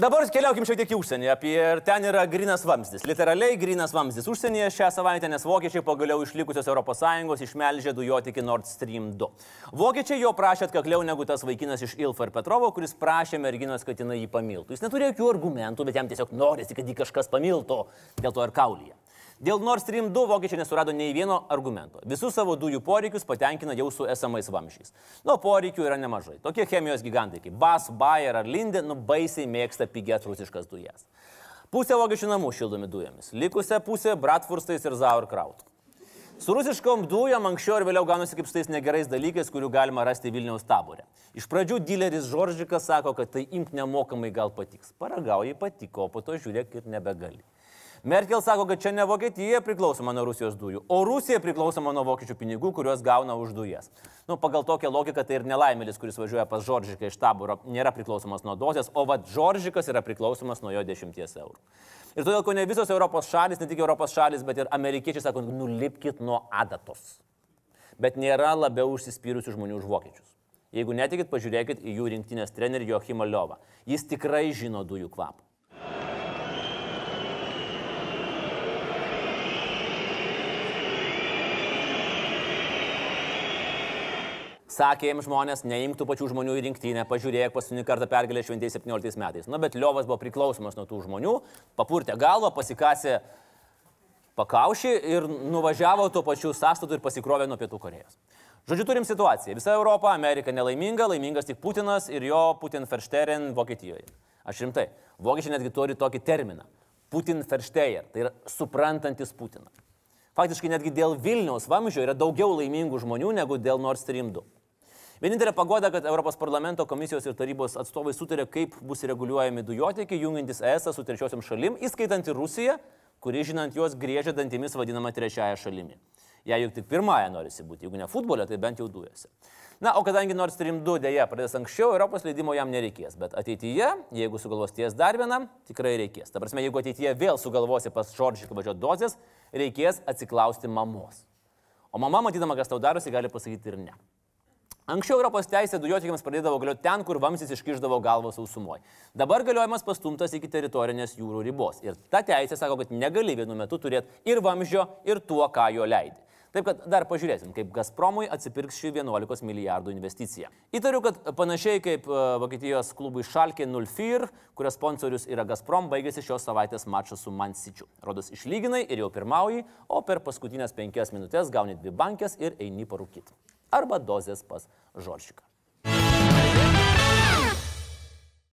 Dabar keliaukim šiek tiek į užsienį. Apie ten yra grinas vamzdis. Literaliai grinas vamzdis užsienyje šią savaitę, nes vokiečiai pagaliau išlikusios ES išmelžė dujotikį Nord Stream 2. Vokiečiai jo prašė atkakliau negu tas vaikinas iš Ilfa ir Petrovo, kuris prašė merginos, kad jinai jį pamiltų. Jis neturėjo jokių argumentų, bet jam tiesiog norisi, kad jį kažkas pamiltų. Dėl to ir kaulyje. Dėl Nord Stream 2 vokiečiai nesurado nei vieno argumento. Visus savo dujų poreikius patenkina jau su esamais vamzdžiais. Nu, poreikių yra nemažai. Tokie chemijos gigantai kaip Bas, Bayer ar Linde, nu, baisiai mėgsta pigias rusiškas dujas. Pusė vokiečių namų šildomi dujomis, likusią pusę Bratfurstais ir Sauerkraut. Su rusiškom dujom anksčiau ir vėliau gaunasi kaip su tais negerais dalykais, kurių galima rasti Vilniaus taborė. Iš pradžių dileris Žoržikas sako, kad tai imk nemokamai gal patiks. Paragauji patiko, po to žiūrėk ir nebegali. Merkel sako, kad čia ne Vokietija priklausoma nuo Rusijos dujų, o Rusija priklausoma nuo vokiečių pinigų, kuriuos gauna už dujas. Nu, pagal tokią logiką tai ir nelaimėlis, kuris važiuoja pas Žoržiką iš taboro, nėra priklausomas nuo dozės, o vad Žoržikas yra priklausomas nuo jo 10 eurų. Ir todėl, ko ne visos Europos šalis, ne tik Europos šalis, bet ir amerikiečiai sako, nulipkit nuo adatos. Bet nėra labiau užsispyrusių žmonių už vokiečius. Jeigu netikit, pažiūrėkit į jų rinktinės trenerį Joachimą Liovą. Jis tikrai žino dujų kvapą. Sakė jiems žmonės, neimk tų pačių žmonių į rinktinę, pažiūrėk, paskutinį kartą pergalę šventėjai 17 metais. Na, bet Liovas buvo priklausomas nuo tų žmonių, papurtė galvą, pasikasė pakaušį ir nuvažiavo tuo pačiu sąstatu ir pasikrovė nuo Pietų Korejos. Žodžiu, turim situaciją. Visa Europa, Amerika nelaiminga, laimingas tik Putinas ir jo Putin Versteren Vokietijoje. Aš rimtai, vokiečiai netgi turi tokį terminą. Putin Versteyer, tai yra suprantantis Putiną. Faktiškai netgi dėl Vilniaus vamzdžio yra daugiau laimingų žmonių negu dėl Nord Stream 2. Vienintelė pagoda, kad Europos parlamento komisijos ir tarybos atstovai sutarė, kaip bus reguliuojami dujotiekiai, jungiantis ES su trečiosiam šalim, įskaitant ir Rusiją, kuri, žinant juos, grėžia dantimis vadinama trečiaja šalimi. Jei juk tik pirmąją norisi būti, jeigu ne futbole, tai bent jau dujose. Na, o kadangi Nord Stream 2 dėja pradės anksčiau, Europos leidimo jam nereikės, bet ateityje, jeigu sugalvos ties dar vieną, tikrai reikės. Ta prasme, jeigu ateityje vėl sugalvosi pas Šoržiką važiuoti dozės, reikės atsiklausti mamos. O mama, matydama, kas tau darosi, gali pasakyti ir ne. Anksčiau Europos teisė dujotikiams pradėdavo galioti ten, kur vamsis iškiždavo galvą sausumoje. Dabar galiojimas pastumtas iki teritorinės jūrų ribos. Ir ta teisė sako, kad negali vienu metu turėti ir vamzdžio, ir tuo, ką jo leidi. Taip kad dar pažiūrėsim, kaip Gazpromui atsipirks ši 11 milijardų investicija. Įtariu, kad panašiai kaip e, Vokietijos klubui Šalkė 04, kurios sponsorius yra Gazprom, baigėsi šios savaitės mačas su Mansičiu. Rodos išlyginai ir jau pirmauji, o per paskutinės penkias minutės gauni dvi bankės ir eini parūkyti arba dozės pas Žoršiką.